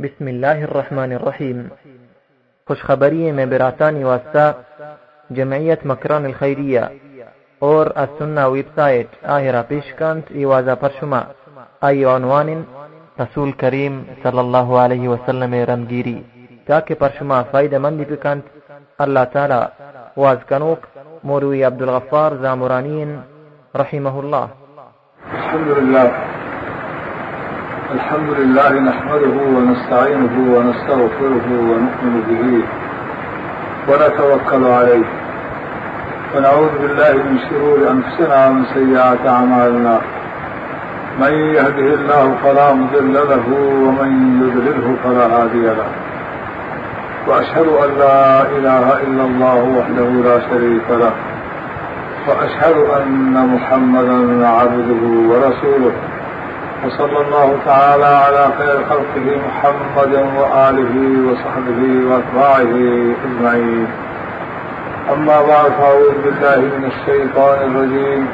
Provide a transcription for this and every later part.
بسم الله الرحمن الرحیم خوشخبری میں براتانی واسطہ جمعیت مکران الخیریہ اور السنة ویب سایت آهرا پیشکند ایوازا پر شما ای عنوان رسول کریم صلی الله علیه وسلم رمگیری تاکہ پر شما فائدہ مندی بکند الله تعالی واز کنوک موروی عبدالغفار زامرانین رحمه الله الحمد لله الحمد لله نحمده ونستعينه ونستغفره ونؤمن به ونتوكل عليه. ونعوذ بالله من شرور أنفسنا ومن سيئات أعمالنا. من يهده الله فلا مضل له ومن يضلله فلا هادي له. وأشهد أن لا إله إلا الله وحده لا شريك له. وأشهد أن محمدا عبده ورسوله. وصلى الله تعالى على خير خلقه محمد وآله وصحبه وأتباعه أجمعين. أما بعد فأعوذ بالله من الشيطان الرجيم.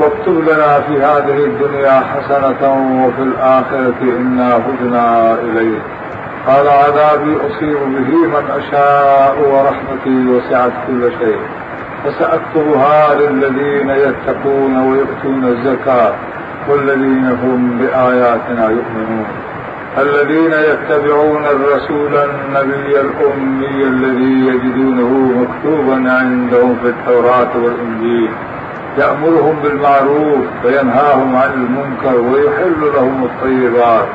واكتب لنا في هذه الدنيا حسنة وفي الآخرة إنا هدنا إليه. قال عذابي أصيب به من أشاء ورحمتي وسعت كل شيء. فسأكتبها للذين يتقون ويؤتون الزكاة. والذين هم بآياتنا يؤمنون. الذين يتبعون الرسول النبي الأمي الذي يجدونه مكتوبا عندهم في التوراة والإنجيل. يأمرهم بالمعروف وينهاهم عن المنكر ويحل لهم الطيبات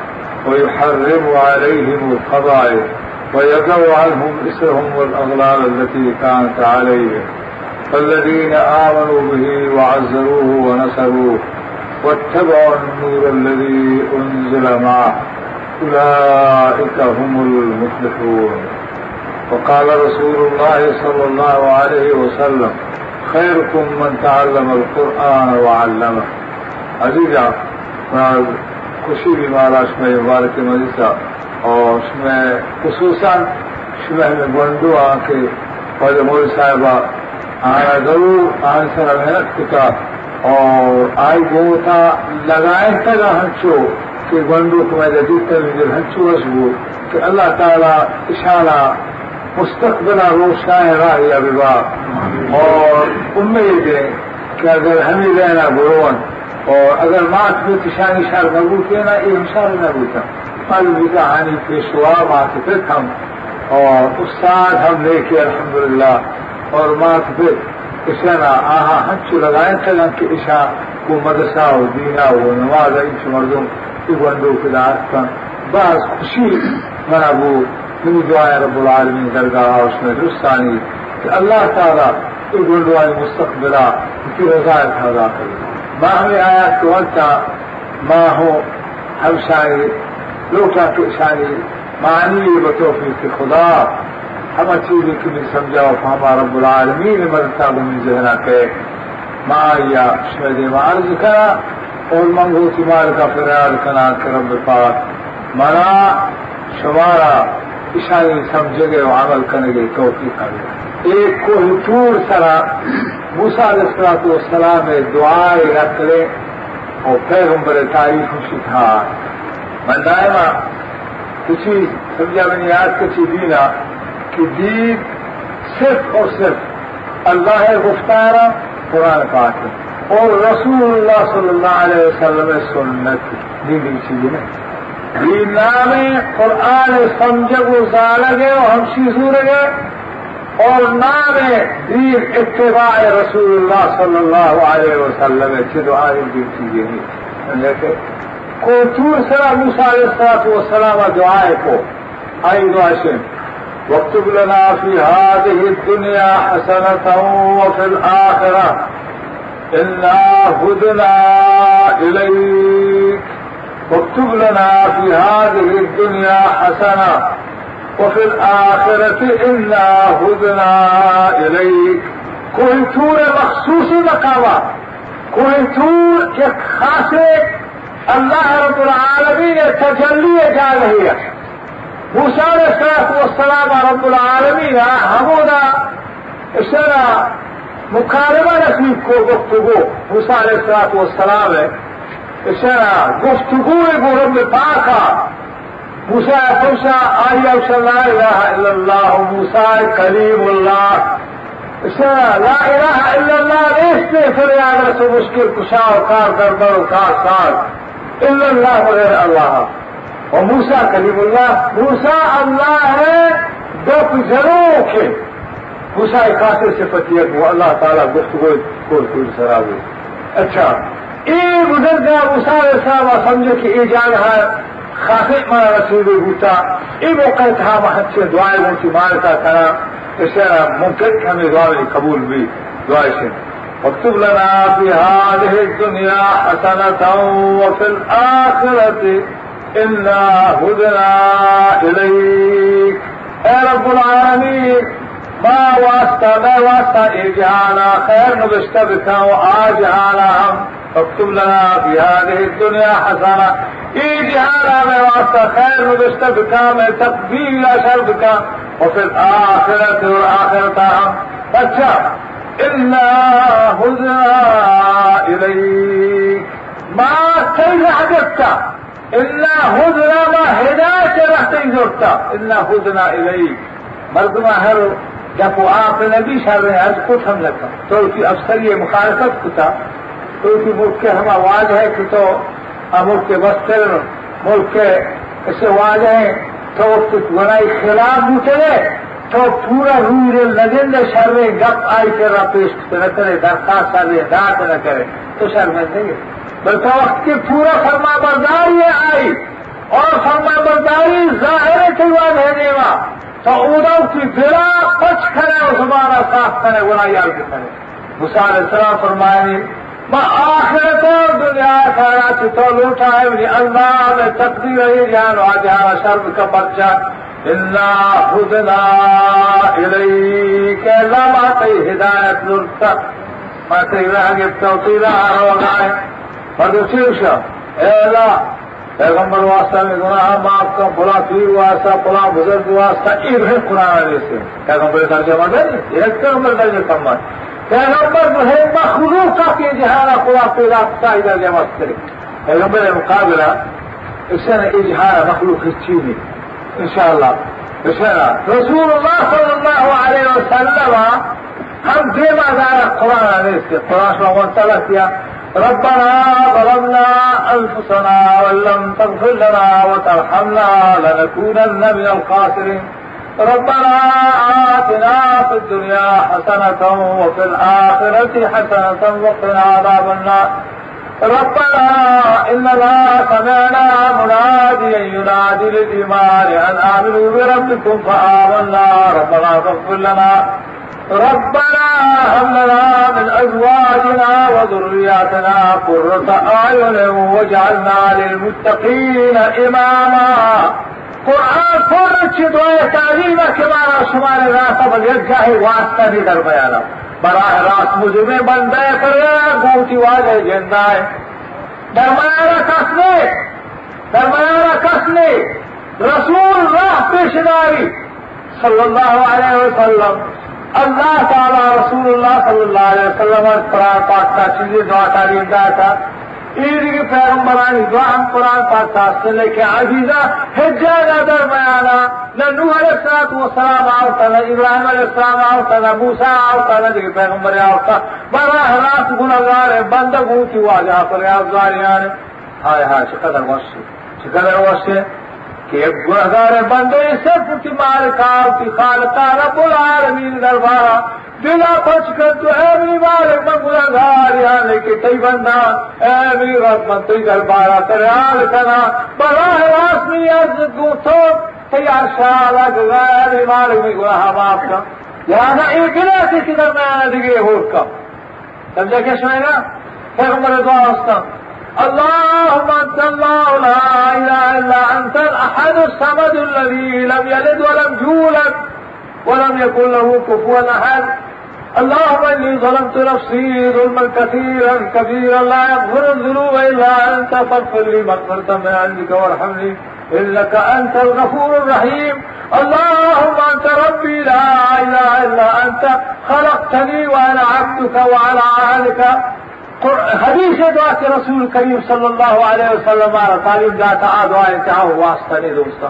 ويحرم عليهم الخبائث ويدع عنهم إسرهم والأغلال التي كانت عليهم. فالذين آمنوا به وعزروه ونصروه واتبعوا النور الذي أنزل معه. أولئك هم المفلحون. وقال رسول الله صلى الله عليه وسلم، خيركم من تعلم القرآن وعلمه. عزیزا خوشی بھی مارا شمع مبارک مجلسہ اور شمع خصوصا شمع میں بندو ہاں آنکھ اور مول صاحبہ. آنا ضرور اور آئی لگائے ಲಗಾಯ್ತಾಗ ہنچو کہ گنڈو تمہارے دیگر نظر ہنچو ہسبو کہ اللہ تعالیٰ اشارہ مستقبل روشنا راہ یا وواہ اور امید ہے کہ اگر ہمیں رہنا برون اور اگر مات میں کشان اشار نبو کیا نا، یہ اشارہ نبو تھا۔ پل بھی کہانی پیشوا مات پھر ہم اور استاد ہم لے کے الحمدللہ اور مات پھر اسنا آہا ہنچو لگائیں تھا کہ عشاء کو مدرسہ و دینا و نماز ایچ مردم تو بندو خداعت کن. بعض خوشی منا بو من دعاء رب العالمين درگاہ اس میں رسانی کہ اللہ تعالیٰ تو بندو آئی مستقبلہ کی رضایت حضا کرے ما ہمیں آيات کہ وانتا ما هو حوشاني لو كانت إشاني شاہی بتوفيق خدا ہم اچھی لکھ میں سمجھاؤ ہمارا رب العالمین مرتا گمی ذہنا کے ماں یا شہد مار لکھا اور منگو سمار کا فریاد کنا کرم پاک مرا شمارا اشارے سمجھے گئے عمل کرنے گئے توفیق کرے ایک کو چور سرا موسا علیہ تو سلام دعائیں رکھ لے اور پیغمبر تاریخ خوشی تھا۔ بندائما کچھ سمجھا میں نے آج کچھ دینا۔ کہ دین صرف اور صرف اللہ گفتارا قرآن پاک ہے اور رسول اللہ صلی اللہ علیہ وسلم سنت دینی چیز میں دینام قرآن سمجھ گزار لگے اور ہم سور گئے۔ اور نام دین اتباع رسول اللہ صلی اللہ علیہ وسلم چدو آئے دین چیزیں نہیں۔ لیکن کوچور سرا موسا علیہ السلام دعائے کو آئی دعائیں واكتب لنا في هذه الدنيا حسنة وفي الآخرة. إنا هدنا إليك. واكتب لنا في هذه الدنيا حسنة وفي الآخرة إنا هدنا إليك. کوئی تور مخصوصی مقامہ کوئی خاص اللہ رب العالمین تجلی جا موسى عليه الصلاة والسلام رب العالمين. همونا اشترى مكالمة نسيب کو گفتگو موسى عليه الصلاة والسلام. اشترى گفتگو کو رب پاکا موسى موسى آية لا إله إلا الله موسى كليم الله لا إله إلا الله ليش تغفر يا ناس مشكل كشا وكار دربر وكار صار إلا الله وغير الله وموسى كليم الله موسى الله ہے دو کے۔ موسا خاصے صفتیت وہ اللہ تعالیٰ گفتگو کول کول سراوے اچھا اے گزر گیا موسا صاحب سمجھو کہ یہ جان ہے خاصے مانا رسول ہوتا۔ اے موقع تھا محد سے دعائیں ہوتی مارتا کرا ممكن ہمیں دعائیں قبول بھی دعائیں سے۔ واكتب لنا في هذه الدنيا حسنة وفي الآخرة إنا هدنا إليك. يا رب العالمين ما واسطة ما واسطة إجعانا خير نبشت بك وآجعانا هم فاكتب لنا في هذه الدنيا حسنة إجعانا ما واسطة خير نبشت بك من تقبيل أشر بك وفي الآخرة والآخرة هم فاكتب إلا هدنا إليك. ما كيف عجبت اللہ إلا هدنا ما هداية رحت زرت إلا هدنا إليك. مردم هر جب وہ آپ نبی شر از کچھ ہم لگا تو اسی افسر یہ مخالفت کتا تو اسی ملک کے ہم آواز ہے کہ تو ملک کے بستر ملک کے ایسے آواز ہے تو گنائی خلاف چلے تو پورا روی لگن شر گپ آئی کر پیش نہ کرے درخواست کرے دانت نہ کرے تو شرمندے گے برساخت کی پورا فرما برداری آئی اور فرما برداری ظاہر کی ہوا بھیجے گا تو ادو کی برا پچ کرے اور ہمارا صاف کرے، برائی کے کرے۔ مثال اسلام فرمائے میں آخرت اور دنیا خیرا چتو لوٹا ہے مجھے اللہ میں تقدیر رہی جان آ جہاں شرم کا بچہ اللہ خدنا الیک اللہ ماتی ہدایت نور تک میں تیرہ گفتہ تیرہ شا اے اللہ پیغمبر واسطہ میں گناہ معاف کا فلا پیر واسطہ فلا بزرگ واسطہ ایک ہے قرآن علیہ سے پیغمبر درجہ مدد ایک پیغمبر درجہ کمال پیغمبر جو ہے مخلوق کا کہ جہارا خدا پیدا صاحب درجہ مستری پیغمبر مقابلہ اس نے اجہار مخلوق الچینی ان شاء الله بشرى رسول الله صلى الله عليه وسلم هم فيما قال القرآن عليه القرآن شو ثلاث يا ربنا ظلمنا أنفسنا وإن لم تغفر لنا وترحمنا لنكونن من الخاسرين. ربنا آتنا في الدنيا حسنة وفي الآخرة حسنة وقنا عذاب النار. ربنا إننا سمعنا مناديا ينادي للإيمان أن آمنوا بربكم فآمنا. ربنا فاغفر لنا ربنا هب لنا من أزواجنا وذرياتنا قرة أعين واجعلنا للمتقين إماما. قرآن پر دعائے تعلیم کے مارا شمار راستہ بل یجاہ واسطہ نہیں در بیانا. براہ راست مجھے میں بندہ کر گوتی واجہ جندہ ہے. درمیانہ کس نے؟ درمیانہ کس نے؟ رسول راہ پیشداری صلی اللہ علیہ وسلم. اللہ تعالیٰ رسول اللہ صلی اللہ علیہ وسلم قرآن پاک کا چیزیں دعا تعلیم دیا تھا۔ عید کی پیغمبرانی دعا ہم قرآن پاک کا سے لے کے عزیزہ حجہ نہ درمیانہ نہ نوح علیہ السلام و سلام آوتا، نہ ابراہیم علیہ السلام آوتا، نہ موسیٰ آوتا، نہ دیکھ پیغمبر آوتا۔ براہ راست گناہگار بندگوں کی واجہ پر افزاریان ہائے ہائے چقدر وشی چقدر وشی کہ ایک بندے صرف کی مالکا کی خالقہ رب العالمین دربارہ دلا بچ کر تو اے میری مالک میں گناہگار یہاں کے کئی بندہ، اے میری رحمت تئی دربارہ کرے حال کرنا براہ راست نہیں عرض دوں تو تیار شاہ غیر مالک میں گناہ معاف کا لہذا ایک گنا کسی درمیان دیگه ہور کا سمجھا کیا سنائے گا پیغمبر دعا ہستا اللهم انت الله لا اله الا انت الاحد الصمد الذي لم يلد ولم يولد ولم يكن له كفوا احد. اللهم اني ظلمت نفسي ظلما كثيرا كبيرا لا يغفر الذنوب الا انت فاغفر لي مغفرة من عندك وارحمني انك انت الغفور الرحيم. اللهم انت ربي لا اله الا انت خلقتني وأنا عبدك وعلى عهدك. حدیث دعا کہ رسول کریم صلی اللہ علیہ وسلم تعلیم داتا آ دعا انتہا واسطہ نہیں دوستا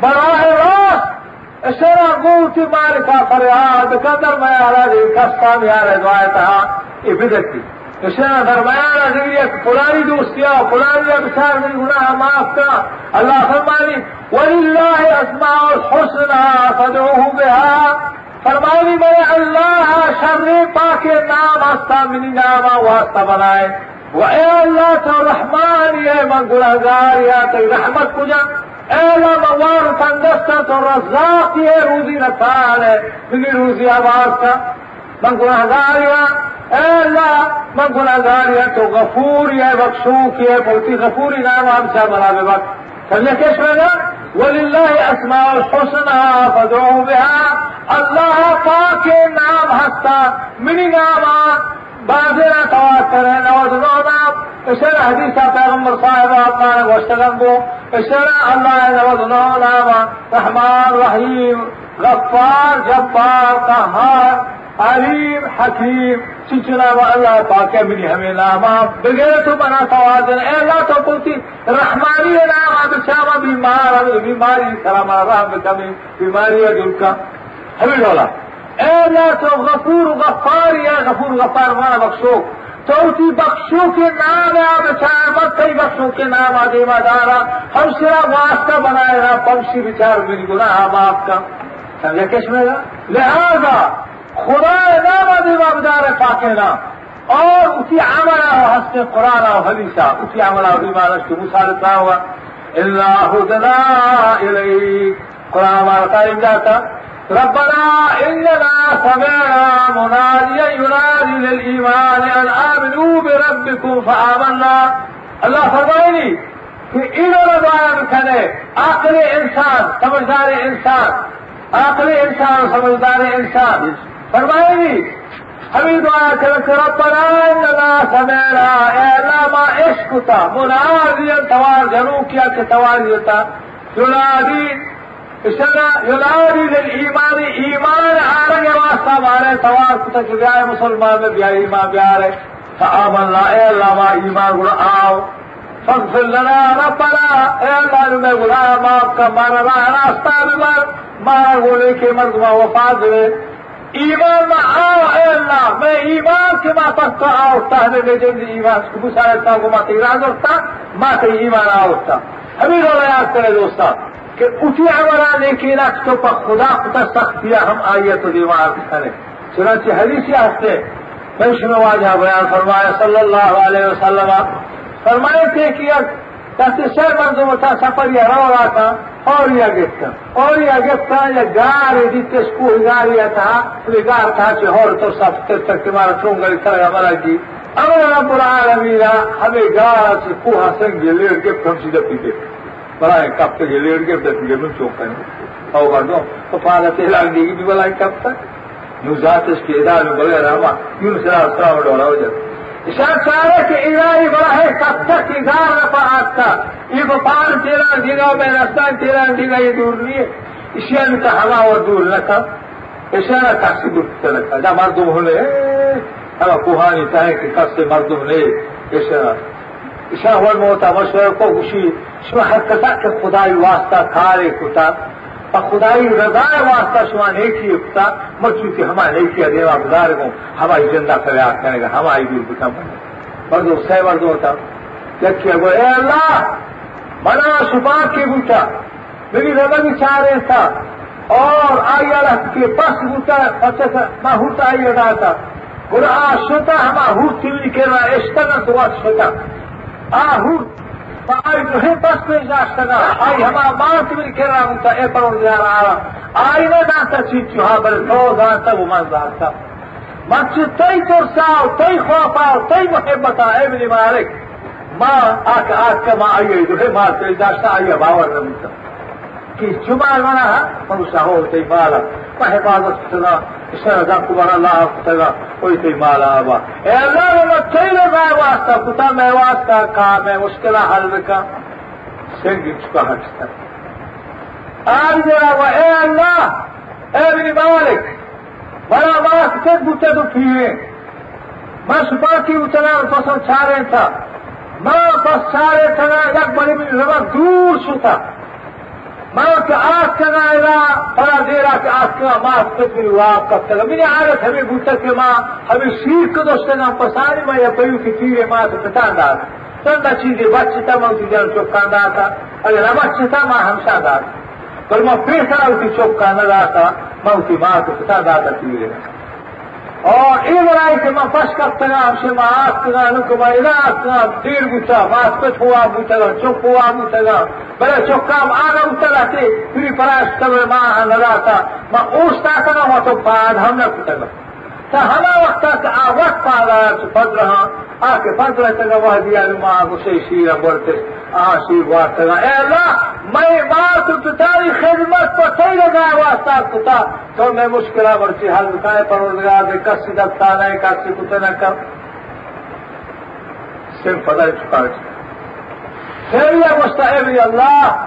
براہ راست اشرا قوتی مالکا فریاد قدر میں آرہ دی کستا میں آرہ دعا انتہا یہ بدتی اشرا درمیان ذریعہ فلانی دوستیا فلانی بچار من گناہ معاف کا اللہ فرمانی وللہ أسماء الحسنى فدعوه بها. فرمانی میں اللہ، شر پاک نام آستا منی نام واسطہ بنائے۔ وہ اے اللہ، تو رحمان، یہ من گناہگار، یا تو رحمت کجا اے اللہ موار تنگستا تو رزاق، یہ روزی نتان ہے۔ منی روزی آواز کا من گناہگار، یا اے اللہ من گناہگار، یا تو غفور، یا بخشوک، یا بہتی غفوری نام ہم سے بنا بے وقت سمجھے کیش میں ولله اسماء الحسنى فادعوا بها. الله پاک نام ہستا منی نام بازینا تواز کریں نواز نام اشار حدیث پیغمبر صاحب اپنا گوشتگن کو اشار اللہ نواز رحمان رحیم غفار جبار قہار علیم حکیم چچنا و اللہ پاک منی ہمیں ناما بغیر تو بنا توازن. اے اللہ تو پوتی رحمانی ناما بچاوا بیمار ہمیں بیماری سلام رحم بکمی بیماری دل کا ہمیں ڈولا اے اللہ تو غفور غفار یا غفور غفار مانا بخشو. توتی بخشو کے نام ہے بچار مت کئی بخشو کے نام آدے دارا. ہم سرا واسطہ بنائے گا پنشی بچار میری گناہ آپ کا سمجھے کشمیر لہذا خدا نام دیوا بدار پاکینا اور اسی عمل اور حسن قرآن اور حدیثہ اسی عمل اور ایمان کے مسالتا ہوا اللہ ہدنا الیک. قرآن ہمارا تعلیم جاتا. ربنا إننا سمعنا مناديا ينادي للإيمان أن آمنوا بربكم فآمنا. الله فرمائني کہ انہوں دعا کرے عقل انسان سمجھدار انسان. عقل انسان سمجھدار انسان. فرمائے گی ہمیں دعا کر ربنا اننا سمینا اے اللہ ما عشق تا منادیا توار جنو کیا کہ تواریتا ینادی اشنا ینادی للایمان ایمان آرگ واسطہ مارے توار کتا کہ بیائے مسلمان میں بیائے ایمان بیارے فآمنا اے اللہ ما ایمان گڑا آؤ فاغفر لنا ربنا اے اللہ میں گناہ معاف کا مارا راستہ بمار مارا گولے کے مردما وفات دے۔ ایمان میں آؤ، اے اللہ، میں ایمان کے ماں پس تو آؤتا ہمیں میں جن ایمان کو بسارتا کو ماں تیراز ہوتا ماں تے ایمان آؤتا۔ ہمیں رو یاد کرے دوستا، کہ اسی عمرہ لیکن اک پر خدا خدا سختیا ہم آئیے تو دیوار کرے چنانچہ حدیثی ہستے میں میں واجہ بیان فرمایا، صلی اللہ علیہ وسلم فرمائے تھے کہ شہر بندو متا سفر یا رو رہا تھا، اور یا گفت۔ اور یا گفت یا گار دی تسکو گار یا تھا گار تھا کہ اور تو سب تر تک تمہارا چونگل کرے ہمارا جی۔ اب رب العالمین، ہمیں گار سے کوہا سنگ لیڑ گفت ہم سی دفتی گفت بڑا کب تک لیڑ گفت دفتی گفت ہم چوک کریں او کر دو تو فالت ہلاک دے گی بھی بلا کب تک ذات اس کے ادارے بغیر ہما یوں سے راستہ ڈورا ہو شاید چاہے کہ الہی بڑا ہے کب تک اظہار رفا آتا یہ بپار تیرا دیگا میں رستان تیرا دیگا یہ دور اشیاء میں تو ہوا اور دور اشیاء نہ تاکسی دور مردم کوہانی چاہے کہ کب سے مردم نے اشیاء اشیاء ہوا موتا مشورہ کو شما حرکتا کہ خدای واسطہ کھارے کتا خدائی رضائے واسطہ شما نیکی اکتا مرچو کی ہمارے نیکی دیوا گزار کو ہماری جندہ فریاد کرے گا، ہماری بھی بکم کرے بردو، سہ بردو ہوتا۔ جبکہ وہ، اے اللہ، بنا شبا کے بوٹا، میری رضا بھی چاہ رہے تھا۔ اور آئی اللہ کے پاس بوٹا اچھا سا میں ہوتا آئی رضا تھا۔ برا شوتا ہمارا ہوتا کے اشتنا تو شوتا آ ہوتا آئی جو ہے بس پہ جاشتنا آئی ہما مارت بھی کرنا ہوتا اے پر جا رہا آئی نہ دانتا چیز چوہا بل تو دانتا وہ من دانتا مچ تی ترساو تی خوفاو تی محبتا اے منی مالک۔ ما آکا آکا ما آئی جو ہے مارت پہ جاشتا آئی باور نمتا کہ جمعہ منا ہے؟ منوسا ہو تی مالا۔ کا حفاظت سنا اس طرح تمہارا لاحق سگا کوئی کوئی مال آبا۔ اے اللہ میرا چاہیے میں واسطہ پتا میں واسطہ کام ہے مشکل حل کا سر گچ کا ہٹتا آج میرا وہ اے اللہ، اے میری مالک، بڑا واسط سے بوتے تو پیے میں صبح کی اتنا فصل چھا رہے تھا۔ میں بس چھا تھا یک بڑی ربا دور سوتا ماك آسنا إلى فاضيرا اكنا ما في الواقع من عارف هذه بوتك ما هذه شيرك دوستنا بصار ما يا بيو في في ما تتان دار شي دي باتش تا ما دي جان شو كاندا تا انا ما تا ما همسا دا بل ما پھر سرا اسی شو كاندا تا ما في ما تتاندا تا मां चोको चोका न ہما وقتا کہ آ وقت پاگا چو پد رہا، آ کے پد رہتا گا وہ دیا ما گسے شیرہ بولتے آ شیر واسطہ اے اللہ، میں ماں تو تتاری خدمت پر صحیح لگا واسطہ کتا تو میں مشکلہ برچی حل بتائے پروردگار دے کسی دکتا نہیں کسی کتے نہ کر۔ صرف پتہ چکا پھر یہ مستعب اللہ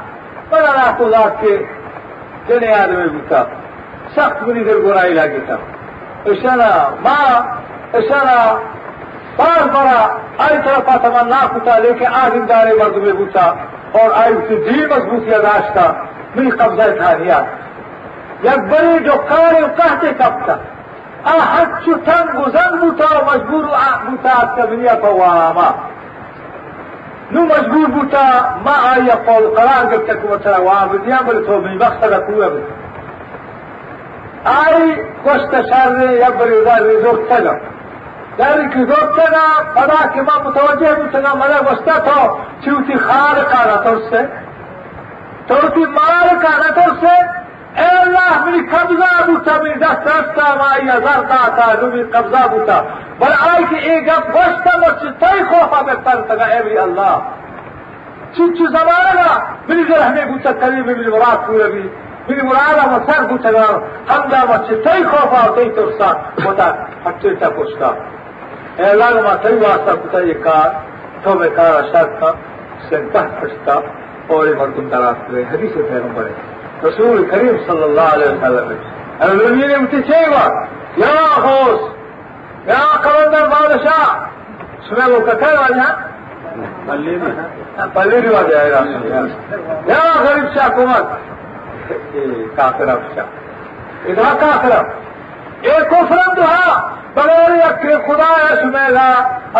بڑا راہ ذات کے جنے آدمی بتا سخت بری در برائی لگی تھا اشارہ ماں اشارہ بار بڑا آئی طرف تمنا کتا لیکن آدم دارے مرد میں بوتا اور آئی سے جی مضبوطی اداش کا میری قبضہ تھا نیا یک بڑی جو کار کہتے کب تھا آہد چو تنگ و زنگ بوتا و مجبور بوتا تبنیہ پواما نو مجبور بوتا ما آئی قول قرار گفتا مثلا وعبدیان بلی تو من مقصد کوه بوتا۔ آئی کوشت مستشار یا یعنی روکنا بدا کہ میں متوجہ مجھنا منا وسطہ تھا چونکہ خار کا رہا تھا اس سے. چونکہ مار کا رہا تھا اس سے. اے اللہ، میری قبضہ بوٹا میری دست رستا مائی ہزار کا تھا جو میری قبضہ بوٹا بل آئی کہ ایک اب وسطہ مسجد تئی خوفا میں پرتا گا اے بری اللہ. چیچو زمانہ میری ذرا ہمیں بوٹا کری میری مراد کوئی بھی. بالمراد اما سر بوتگان هم در ما چه تی خوفا و تی ترسان بوتا حتی تا پوشتا اعلان ما تی واسطہ بوتا یہ کار تو میں کار اشار تھا سنتہ پشتا اور مردم تراس کرے حدیث پیغمبر ہے رسول کریم صلی اللہ علیہ وسلم النبی نے مجھے چاہیے یا خوش یا قلندر بادشاہ سنا وہ کتھا والا پلے بھی آ جائے یا غریب شاہ حکومت کافر شاہ ادھر کافر ایک کفرم ہاں بغیر یک خدا ہے سمیلا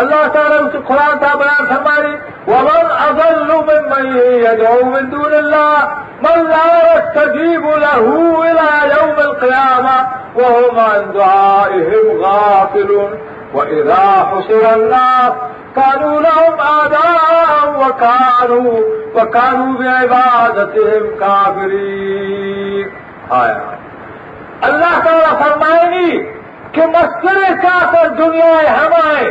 اللہ تعالی اس قرآن تھا بیان فرمائی ومن اضل ممن يدعو من دون الله من لا يستجيب له إلى يوم القيامه وهم عن دعائهم غافلون۔ واذا حشر الناس كانوا لهم اعداء وكانوا وكانوا بعبادتهم كافرين. آية اللہ تعالیٰ فرمائے گی کہ مستر کافر دنیا ہمائے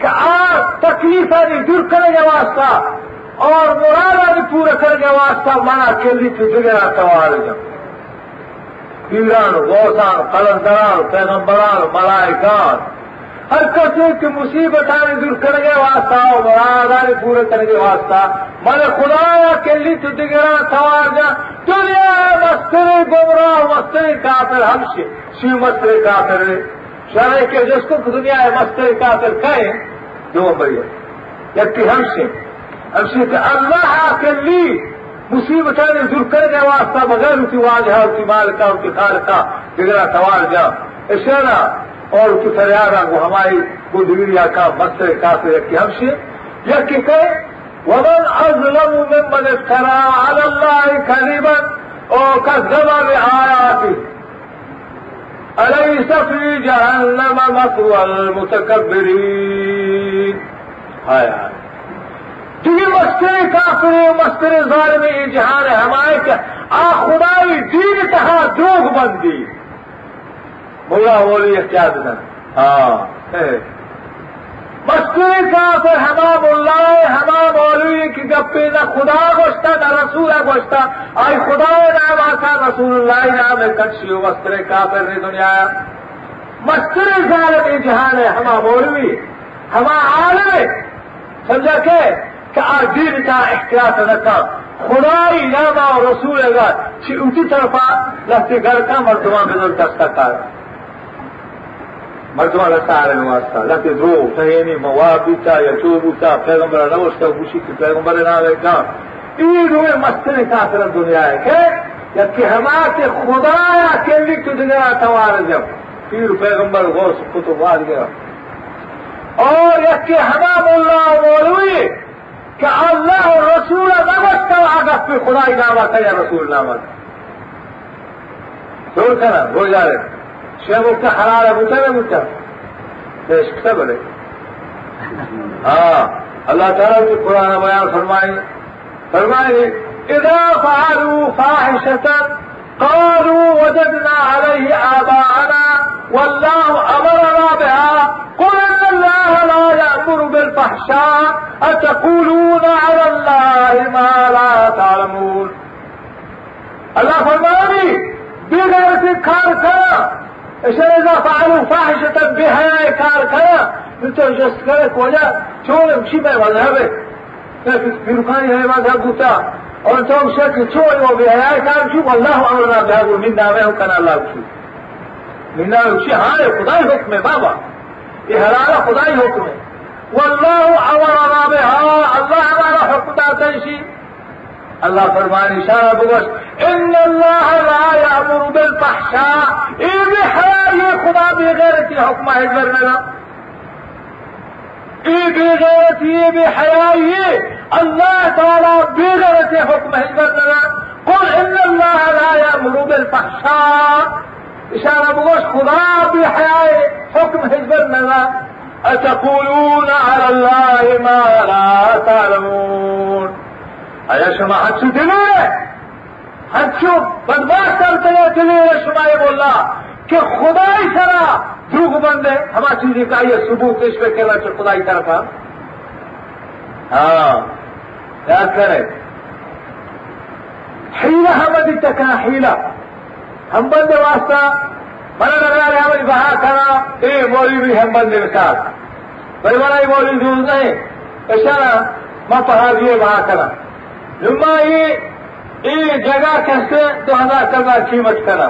کہ آپ تکلیف نہیں دور کرنے کے واسطہ اور مرادہ بھی پورا کرنے واسطہ مانا کے لیے تو دنیا سوال جب پیران غوثان، قلندران، پیغمبران ملائکان ہر کسی کی مصیبت آنے دور کرنے کے واسطہ اور مرادہ بھی کرنے کے واسطہ۔ من خدا کے لیے تو دگرا سوال جا۔ دنیا مستری گمراہ مستری کافر ہم سے شی مستری کافر شرح کے جس کو دنیا مستری کافر کہیں دو بڑی یکی ہم سے ہم سے اللہ کے لیے مصیبت آنے دور کرنے کے واسطہ بغیر اسی واجہ، اسی مالکا اسی خالقہ دگرا سوال جا۔ اسے نا اور کسریانا کو ہماری بدھویریا کا مصر کافر کی ہم سے۔ یا کسے ومن ازلم من من افترا على الله كذبا۔ او كذب بآياته الیس في جهنم مثوى المتكبرين۔ ہائے ہائے تو مستر كافر ومستر ظالم جهان ہمارے آخرائی دين تها دروغ بندی بولا ہولی کیا دن ہاں۔ مستی کا پھر ہمام اللہ ہمام مولوی کی پہ نہ خدا گوشتا نہ رسول گوشتا آئی خدا نام آتا رسول اللہ نام میں کچھ مسترے کا پھر نہیں دنیا۔ مستر غالب یہ جہان ہے ہما بولوی ہما عالم سمجھا کے کہ دین کا احتیاط رکھا خدائی نامہ اور رسول اگر اسی طرف لفظ گھر کا مردمہ بزرگ کر۔ سکتا ہے علی سهر واسطة. لکه درو فهمی مواب بیتا یا چو بوتا پیغمبر نوشته بوشی که پیغمبر ناوه کام این روی مستن کافر دنیا ہے کہ جبکہ حمات خدا کے لیے تو دنیا توار جب پیر غوث کتب آ گیا اور یک حمام اللہ مولوی کہ اللہ رسول نمت کا آگت پہ خدای نامت ہے یا رسول نامت سور کنا ہو حلال بوتا ہے بوتا پیش کتب ہے ہاں اللہ تعالیٰ کی قرآن بیان فرمائیں فرمائیں إذا فعلوا فاحشة قالوا وجدنا عليه آباءنا والله أمرنا بها. قل إن الله لا يأمر بالفحشاء. أتقولون على الله ما لا تعلمون. الله فرماني بغير كار كرا عشان إذا فعلوا فاحشة بها كار كرا انت جست کرک وجہ چون مشي بے مذهبه في ركاني هاي مذهب اور تو شك چون وبها كان شو والله امرنا بهذا من نامه كان الله شو من نامه شي هاي خدای حکم بابا. خدای حکم ہے والله امرنا بها الله ہمارا حکم داتا شي. الله فرمان اشارہ بگوش إن اللہ لا یامر بالفحشاء حکم ہے کرنا ای بغیرتی ای بحیائی اللہ تعالی بغیرتی حکم ہے کرنا قل إن اللہ لا یامر بالفحشاء. اشارہ بگوش خدا بحیائی حکم ہے کرنا أتقولون على الله ما لا تعلمون. آیا شما حد شو دلیره حد شو بدبخت تر دلیره شما مولا که خدای سرا دروغ بنده همه چیزی که آیا ثبوتش بکرد چه خدای طرفا ها یاد کرد حیله همه دیتا که حیله. هم بنده واسطه من نگران همه بها کرا ای مولی بھی هم بنده بکار بھائی بڑا مولی دور نہیں اشارہ میں پڑھا دیے بہا کرا نمائی ای جگہ کسے تو ہنا کرنا قیمت کرا.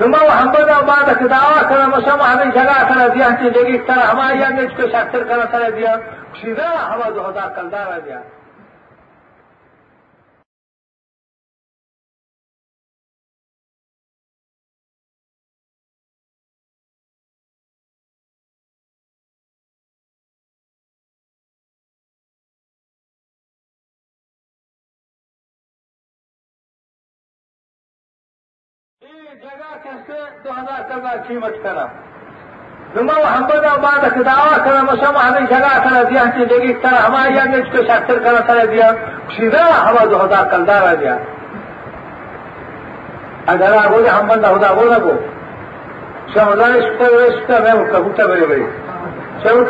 نما حمد آباد دعوا کرا، مسلم ہمیں جگہ کرا دیا جگہ کرا، ہمارے یہاں نے کو شاکر کرا کرا دیا. سیدھا ہمارا جو ہدا کردار دیا. جگہ کیسے دو ہزار کرنا قیمت کرا لما وہ ہم بنا بعد دعوا کرا مسلم ہمیں جگہ کرا دیا کہ جگہ کرا ہمارے یہاں اس کو شاکر کرا کرا دیا سیدھا ہوا دو ہزار کلدار دیا اگر آگو ہم بندہ ہوتا وہ نہ کو شمدان اس پر اس پر میں کبوتر بڑے بڑے شمر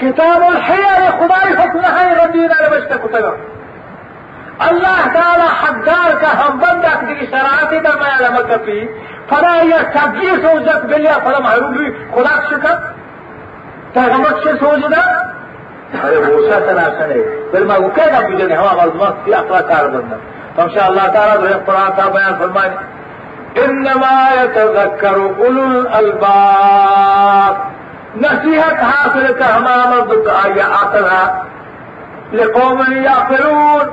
كتاب الحيل خدای حکم ہے ردینا نوشته کتاب الله تعالی حقدار کا هم بندک دی شرایط در ما علم کفی فلا یستبجی سوزت بلیا فلا بھی خدا شکر پیغمبر سے سوزدا ارے وہ سا تناسن ہے بل ما ہوا مظلومات کی اقلا کار بندہ تو ان شاء اللہ تعالی جو قرآن کا نصیحت حاصل ہمارا مرد آیا آخرا لقوم يعقلون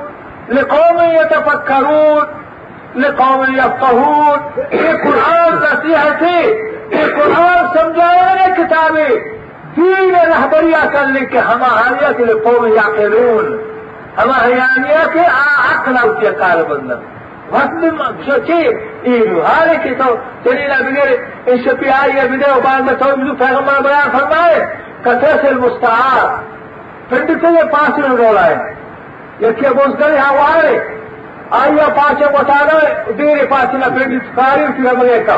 لقوم يتفكرون لقوم يفقهون یہ قرآن نصیحت ہے یہ قرآن سمجھانے کتابیں دین رہبریہ کرنے کے ہماریا کے لقوم يعقلون ہماریا کے عقل ہوتی ہے کار بندر مسلم شوچی این حالی که تو دلیل بگیر این شپی آئی بیده و بعد تو بدو پیغمبر بیان فرمائے کثرت المستعار پھر سے یہ پانچ میں رولا ہے یکی ابوز گلی ہاوارے آئیا پانچ بتانا دیر پانچ نہ پھر کاری اٹھی ہم ایک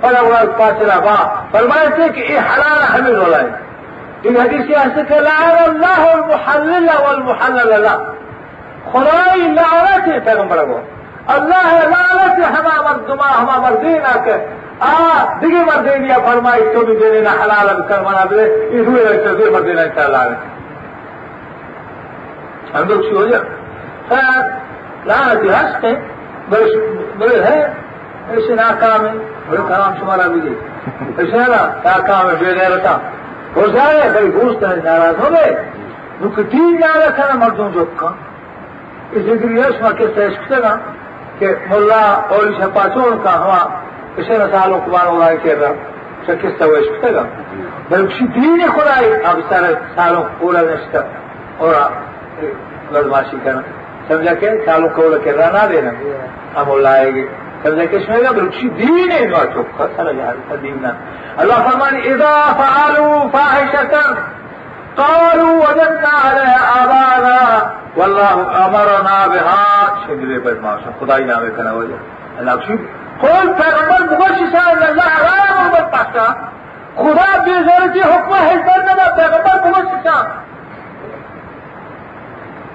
فلا ولاد پانچ نہ با فرمائے تھے کہ یہ حلال ہمیں رولا ہے این حدیث ایسے کہ لعن اللہ المحلل والمحلل له خدای لعنت ہے پیغمبر اللہ لعنت ہما مردما ہما مردینا کے آ دیگه مردینیا فرمائی تو بھی دینے نہ حلال کر منا دے یہ ہوئے رہتے دے مردینا انشاءاللہ ہم لوگ شو ہو جائے خیر لعنتی هسته بله ہے ایسے ناکام ہے بڑے کلام شمارا بھی دے ایسے نا ناکام ہے بے غیرتا ہو جائے بڑی گوشت ہے ناراض ہو گئے وہ کتین نارا تھا نا مردوں جو لیے اس میں کس عشق سے نا کہ ملا اور شپا چوڑ کا ہوا اسے نہ سالوں کو بار ہو رہا ہے کہ رہا کس طرح عشق سے گا؟ بلکہ دین خدائی اب سارے سالوں پورا نشتا اور بدماشی کرنا۔ سمجھا کہ سالوں کو کے رہنا دینا۔ ہم لائے گے سمجھا کہ اس میں بلکہ دین ہے نو چوکا سمجھا دین اللہ فرمان اذا فعلوا فاحشة قالوا وجدنا عليها آبانا والله أمرنا بها. شجر بدماش خدائی نام کنا وجه اللہ شو قول پیغمبر مبشر ان الله لا يامر بالفحشاء خدا بے غیرتی حکم حزبر نہ پیغمبر پہنچ سکتا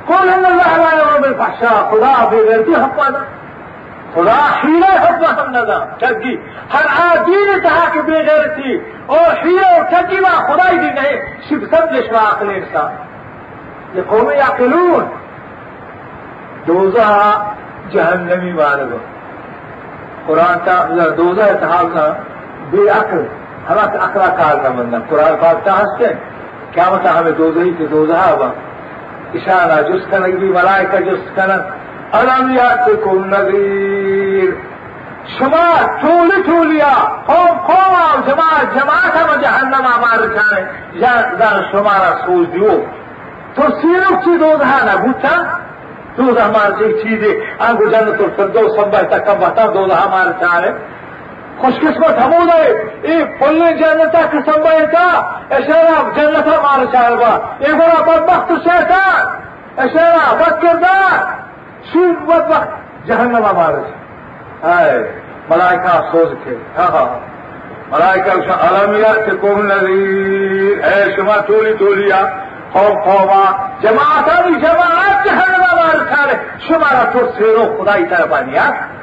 قول إن الله لا يامر بالفحشاء خدا بے غیرتی نہ ہیرا پسند سمجھا ٹھگی ہر آدمی نے کہا کہ بے گھر تھی اور ہیرے اور ٹھگی وہاں خدا ہی دی گئے شیو سب جس جشوا اکلیش کا یہ قوم یا قلون دوزہ جہنمی والد قرآن کا دوزا اتحاد کا بے عقل ہمارا اکڑا کار کا بندہ۔ قرآن پاک کا ہنستے کیا بتا ہمیں دوزہ ہی کہ دوزہ ہوا اشارہ جس کا نگی ملائے کا جس کا نگ المیات کو نظیر شما ٹول ٹولیا قوم قوم آو، جماعت جماعت هم جهنم عمل کنه یک در شما را سوزیو تو سیرک چی دوزه نبودن دوزه مارچه یک چیزی انگو جنت الفردوس هم بهتا کم بهتر دوزه مارچه کنه خوش قسمت همون ای پلی جنتا قسم بایتا اشارا جنتا مارچه با۔ ای برا بدبخت شیطان اشارا بد صبح وقت جہنم آباد ملائکہ افسوس تھے ہاں،, ہاں ہاں ملائکہ المیہ سے کم اے شما تولی تولیا قوم قوما جماعت بھی جماعت جہنم آباد سارے شمارا تو سیرو خدائی طرف آنیا ہاں۔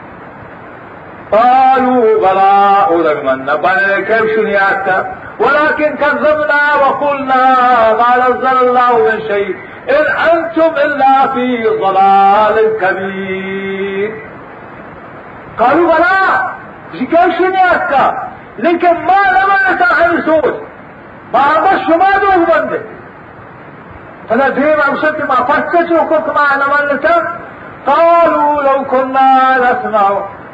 قالوا بلا اورنگ من نہ بنے کیسے نہیں آتا ولكن كذبنا وقلنا ما نزل الله من شيء. إن أنتم إلا في ضلال كبير. قالوا بلا كيف شنياتا لكن ما لم عن سوز ما بس ما دوه بنده فلا ديم أمسك ما فتش وكنت ما نملتا قالوا لو كنا نسمع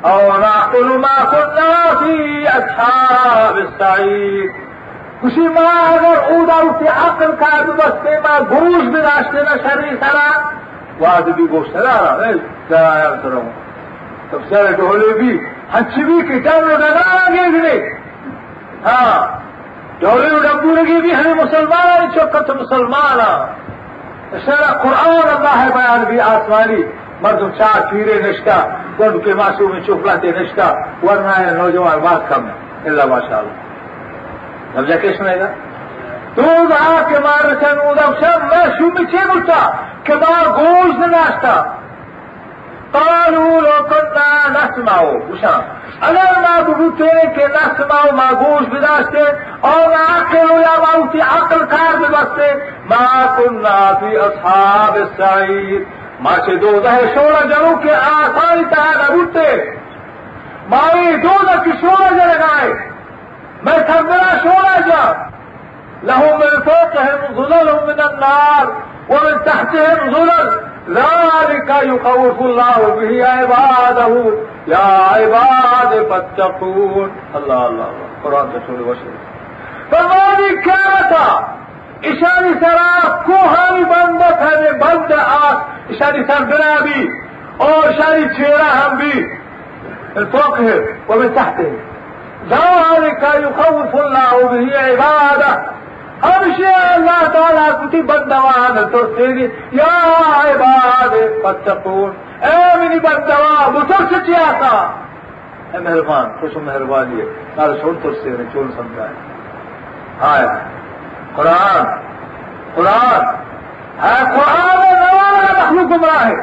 أو نعقل ما كنا في أصحاب السعيد کشیما اگر اودا اٹھے عقل کار بسته ما گروش بداشته نه شری سرا واد بی گفت سرا را سرا سرم تب سر ڈھولے بھی ہچی بھی کتاب لگانا آگے گرے۔ ہاں ڈھولے ڈبو لگی بھی ہمیں مسلمان آئی چوکا تو مسلمان آ سارا قرآن اللہ ہے بیان بھی آسمانی۔ مردم چار پیرے نشکا گنڈ کے معصوم میں چپلاتے نشکا ورنہ ہے نوجوان بات کم ہے۔ اللہ ماشاء اللہ ڪب جا ڪيشن تون نه گهوش ناشتا تارو روڪ نئوا عقل ناهي نشٽ مائو مان گهوش به ناشتي ۽ واسطي مان تائين جنو کي دو تول جئون آسا مائي دو ڪه شورا لڳائي جا لگائے میں سمجھنا شوڑا جا لهم من فوقهم ظلل من النار ومن تحتهم ظلل. ذلك يخوف الله به عباده. يا عباد فاتقون. الله الله الله. قرآن رسول وشهد فماذا كانت اشاری سرا کوهانی بند تھے بند آس. اشاری سر بنا بھی اور اشاری چہرہ ہم بھی ہیں ذلك يخوف الله به عباده. ہر شيء اللہ تعالیٰ کتی بندوان تو تیری یا عباد فتقون اے منی بندوا بطر سچی آتا اے مہربان، خوش مہربانی ہے. نارا چھوڑ تو سے چول سمجھائے آئے قرآن قرآن. ہے قرآن نوانا مخلوق گمراہ ہے.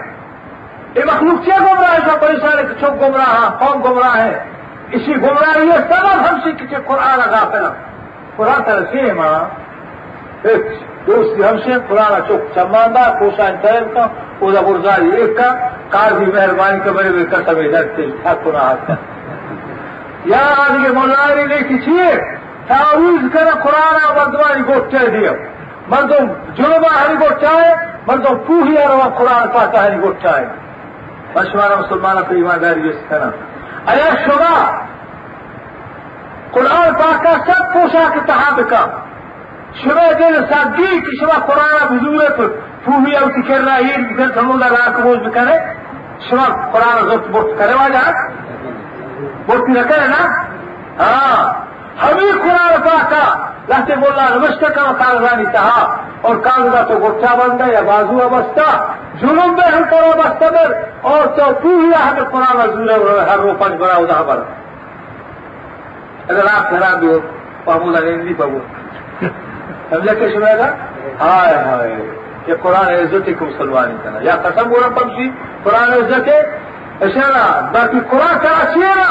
یہ مخلوق کیا گمراہ ہے سب پریشان ہے کہ گمراہ ہے قوم گمراہ ہے؟ اسی گمراہی طرف ہم سے کسی قرآن ادا کرنا۔ قرآن ترسی ماں دوست ہم سے، قرآن چوک چماندہ کوشا انتظر کا، اوزا برزا ایک کا، کار بھی مہربانی کا میرے بے کر سمے ڈرتے تھا گنا ہاتھ یا آج کے مولانا نے کسی تعویز کر قرآن بدوانی کو چہ دیا۔ مردوں جرما ہری کو چاہے مردوں پوری اور قرآن پاتا ہری کو چاہے بشمارا مسلمانوں کو ایمانداری کرنا تھا अलाशुदा कुरान पाक का सब पोशाक तहाब का शिवा दिल सागी कि शिवा कुरान बुजुए पर फूही और तिकर रहा ये बिकर समुद्र रात रोज बिकरे शिवा कुरान जोत बोत करे वाजा बोत न करे ना हाँ हमें कुरान पाक का لہتے بولا نمشت کام کانگانی تہا اور کانگا تو گٹھا بندہ یا بازو ابستہ، جنوب میں ہم کرو ابستہ در اور تو پوری ہم قرآن حضور ہر رو پنج بڑا ادا بڑا اگر آپ خراب بھی ہو پابو لگے نہیں پابو سمجھا کہ شروع گا؟ ہائے ہائے، یہ قرآن عزت کو مسلمان کرنا یا قسم بولا پبجی قرآن عزت ہے اشارہ، باقی قرآن کا اشارہ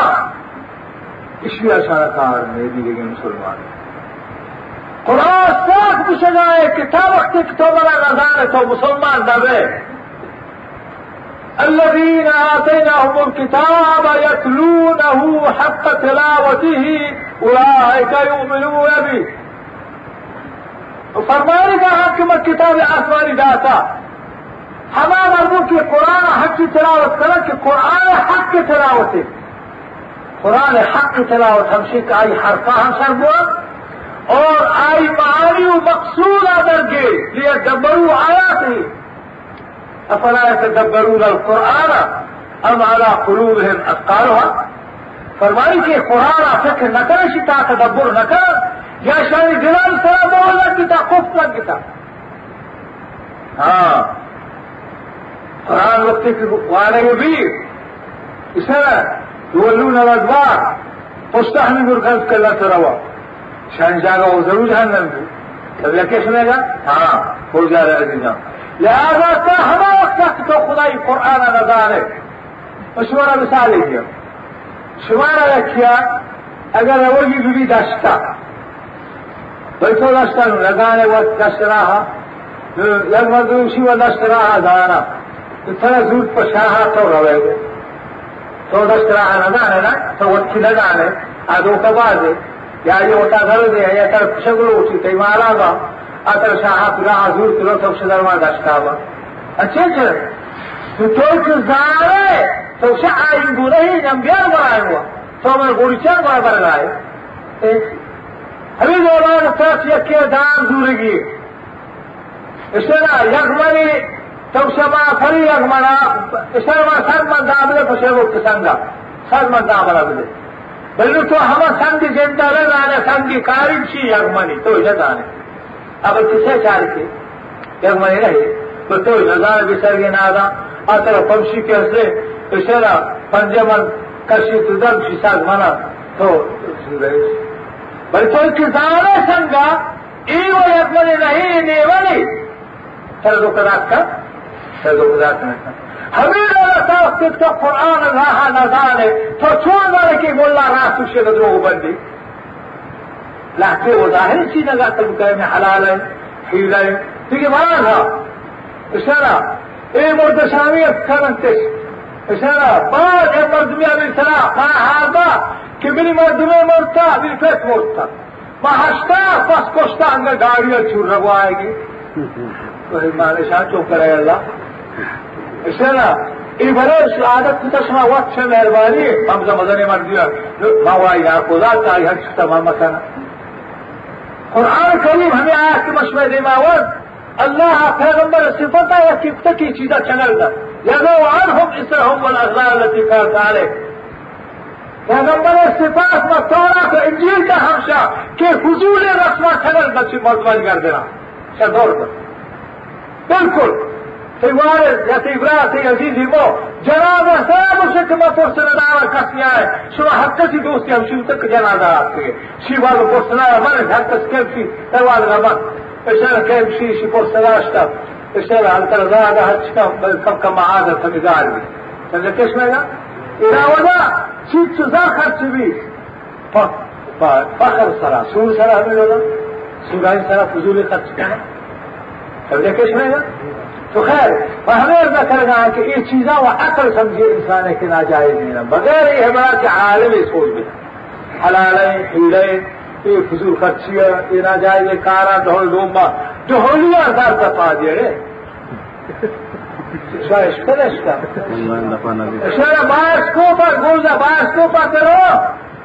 اس لیے اشارہ کار میری لیے مسلمان ہے قرآن پاک بشنائے کہ تا وقتی کہ تو بڑا غزار تو مسلمان بے الذين آتيناهم الكتاب يتلونه حق تلاوته أولئك يؤمنون به فرمائے گا حاکم کتاب آسمانی داتا۔ ہمارا مردوں کہ قرآن حق کی تلاوت کرا کہ قرآن حق کی تلاوت قرآن حق کی تلاوت ہم سے کہ آئی حرفہ ہم سر بول اور آئی معانی و مقصود درجے لیے دبرو آیا تھی افلا يتدبرون القرآن؟ ام على قلوبهم اثقالها فرمائی کہ قرآن فکر نہ کرے شتا تدبر نہ کر یا شانی دلال سره مول لګتا خوف لګتا ها قرآن وقت وانه وی اسره يولون الادبار مستحمل مرکز کلا تروا شان جاگا وہ ضرور جہنم کی تب لکے سنے گا ہاں ہو جا رہا ہے لہذا تا ہما وقت تو خدای قرآن نظارے شمارا مثال دیا شمارا رکھیا اگر وہی بھی داشتا. بلکو داشتن لگانے وقت داشت رہا یک مدروشی و داشت رہا دانا. اتنا زود پشاہا تو روے گے تو داشت رہا ندانے نا. تو وقت لگانے آدو کا ہوتا گھر دے یا تر شگلو اٹھی تی مالا گا اتر شاہا پلا حضور کلو تو شدر ما داشتا با اچھے چھے تو تو کزارے تو شاہ آئین گو نہیں نمبیار برائے ہوا تو میں گوڑی چند بار برگائے همین دوران تاس یکی دان زورگی اشتنا یغمنی تو شما فری یغمنا اشتنا ما سر من دامله پشه وقت سنگا. سر من دامله بلکہ ہم سنگ جنتر آنے سنگ کارن چی یگمنی تو جزانے اب کسے چار کے؟ یگمنی رہے۔ تو تو جزان بسر گے نادا۔ اتر پمشی کے اسے تو شیرا پنجمن کشی تدم شی ساگ منا۔ تو بلکہ کسان سنگا ای وہ یگمنی نہیں۔ نیونی سر رکنا کر قدات کا ہمیں رہتا وقت کا قرآن اللہ نظانے تو چھوڑ دارے کہ مولا راس اسے دروغ بندی لہتے وہ ظاہر چیز لگا تم میں حلال ہے حیل ہے ہے مانا تھا اشارہ اے مرد شامی افکرنتش اشارہ بعد اے مردمی علیہ السلام ما هذا که بری مردمه مرتا بری فت مرتا ما هشتا پس کشتا انگا گاڑی چور رگو آئے گی تو مانشان چو کرے اللہ Mesela İbret saadet kıtasına vakçe vervali Hamza Mazani var diyor. Mavaya kudat ayet çıktamam makana. Kur'an-ı Kerim hemi ayeti başına demavaz. Allah peygamber sıfata ya kifteki çiğde çenerdi. يَذَوْ عَنْهُمْ اِسْرَهُمْ وَالْاَغْلَالَ الَّتِي كَانْتَ عَلَيْهِ پیغمبر صفات و تورات و انجیل کا ہمشا کہ حضور رسمہ چلن بچی مزمل کر دینا شدور بالکل دور پر بالکل تیوار یا تیورا تی عزیزی مو جنازہ سب اسے کہ میں پرسن دارا کسی آئے شما حقی دوستی ہم شیو تک جنازہ آپ کے شی والو پرسن آئے من حقی کم شی تیوال غمان اشارة كم شي شي فرصة اشتا اشارة عن ترزاها ده هتشكا كم كم معاذ فمدار بي فذكش ماذا إذا ودا چیز چوزا خرچ بی فخر سرا. سور سرا ہمیں لوگا سورای سرا فضول خرچ کرنا سمجھے کش میں تو خیر و ہمیں نہ کرنا ہے کہ یہ چیزاں وہ عقل سمجھے انسان ہے کہ ناجائز نہیں بغیر یہ ہمارا کہ عالم سوچ بھی حلالیں ہیڑیں یہ فضول خرچیاں، یہ ناجائز یہ کارا ڈھول ڈومبا ڈھولیا دار کا پا دیا رے باسکوپا گوزا باسکوپا کرو۔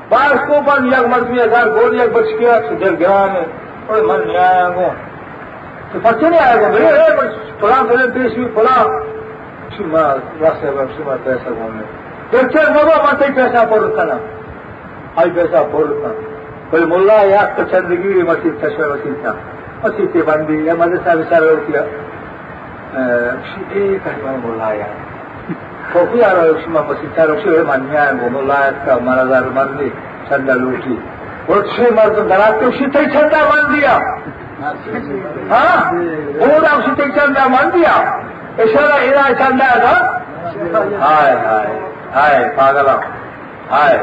باسکوپا یک مزمی ہزار گول یک بچ گیا سدھر گرام اور من نہیں آیا گو تو بچے نہیں آئے گا بھائی فلاں میرے دیش میں فلاں۔ سیما پیسہ گھومے دیکھتے بابا مت پیسہ پر رکھنا آئی پیسہ پر رکھنا بھائی ملا یاد تو چندگی مسجد تشویر مسجد تھا مسجد کے بندی یا مدرسہ وسارے کیا۔ ایک ہے ملا یاد فوقی آ رہا ہے مسجد تھا روشی ہوئے من میں وہ ملا یاد کا مارا مان مندی چند لوٹی اور چھ مرد درات اسی طرح چندہ مان دیا ہاں؟ اور آپ چلتا مان دیا اشارہ ارا چلتا ہے نا؟ ہائے ہائے پاگل ہائے،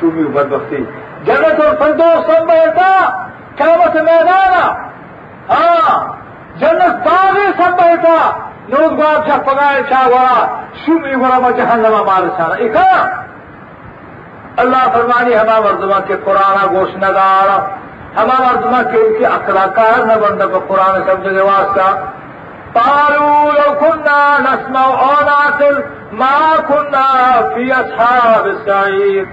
شوبی بدبختی۔ جگت اور سنتوش سب بیٹھا قیامت میدان ہاں جنت باغی سب بیٹھا نوز بادشاہ پگائے، چاہ والا شوبی بڑا میں جہنما مار سارا ایک اللہ فرمانی ہمارا مردما کے قرآن گوشت نگارا ندارا ہما مردمہ کے ان کی اخلاقار نہ بندہ کو قرآن سمجھنے کے واسطہ۔ قالوا لو كنا نسمع او نعقل ما كنا في اصحاب السعير۔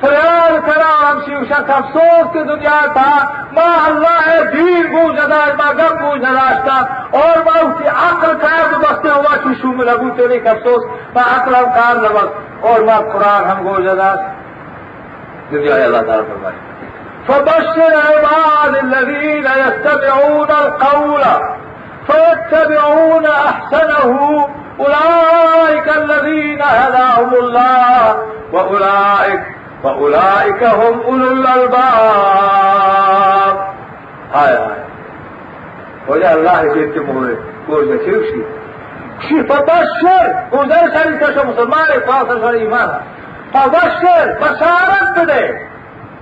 خیال کرا ہم شیو شک افسوس کی دنیا تھا۔ ماں اللہ ہے، دین بوجھ نداش ماں گم بوجھ نداشتا اور ماں اس کی عقل کار بستے ہوا شیشو میں لگو تیرے کا افسوس۔ ماں عقل ہم کار نبس اور ماں قرآن ہم گوجھ نداش دنیا اللہ تعالیٰ فرمائے۔ فبشر عباد الذين يتبعون القول فيتبعون أحسنه. أولئك الذين هداهم الله واولئك فأولئك هم أولو الألباب. هاي هاي وجه الله جيت موري قول شيء شيء شيء. فبشر. سالي تشو مسلمان فاصل إيمان فبشر. بشارت بده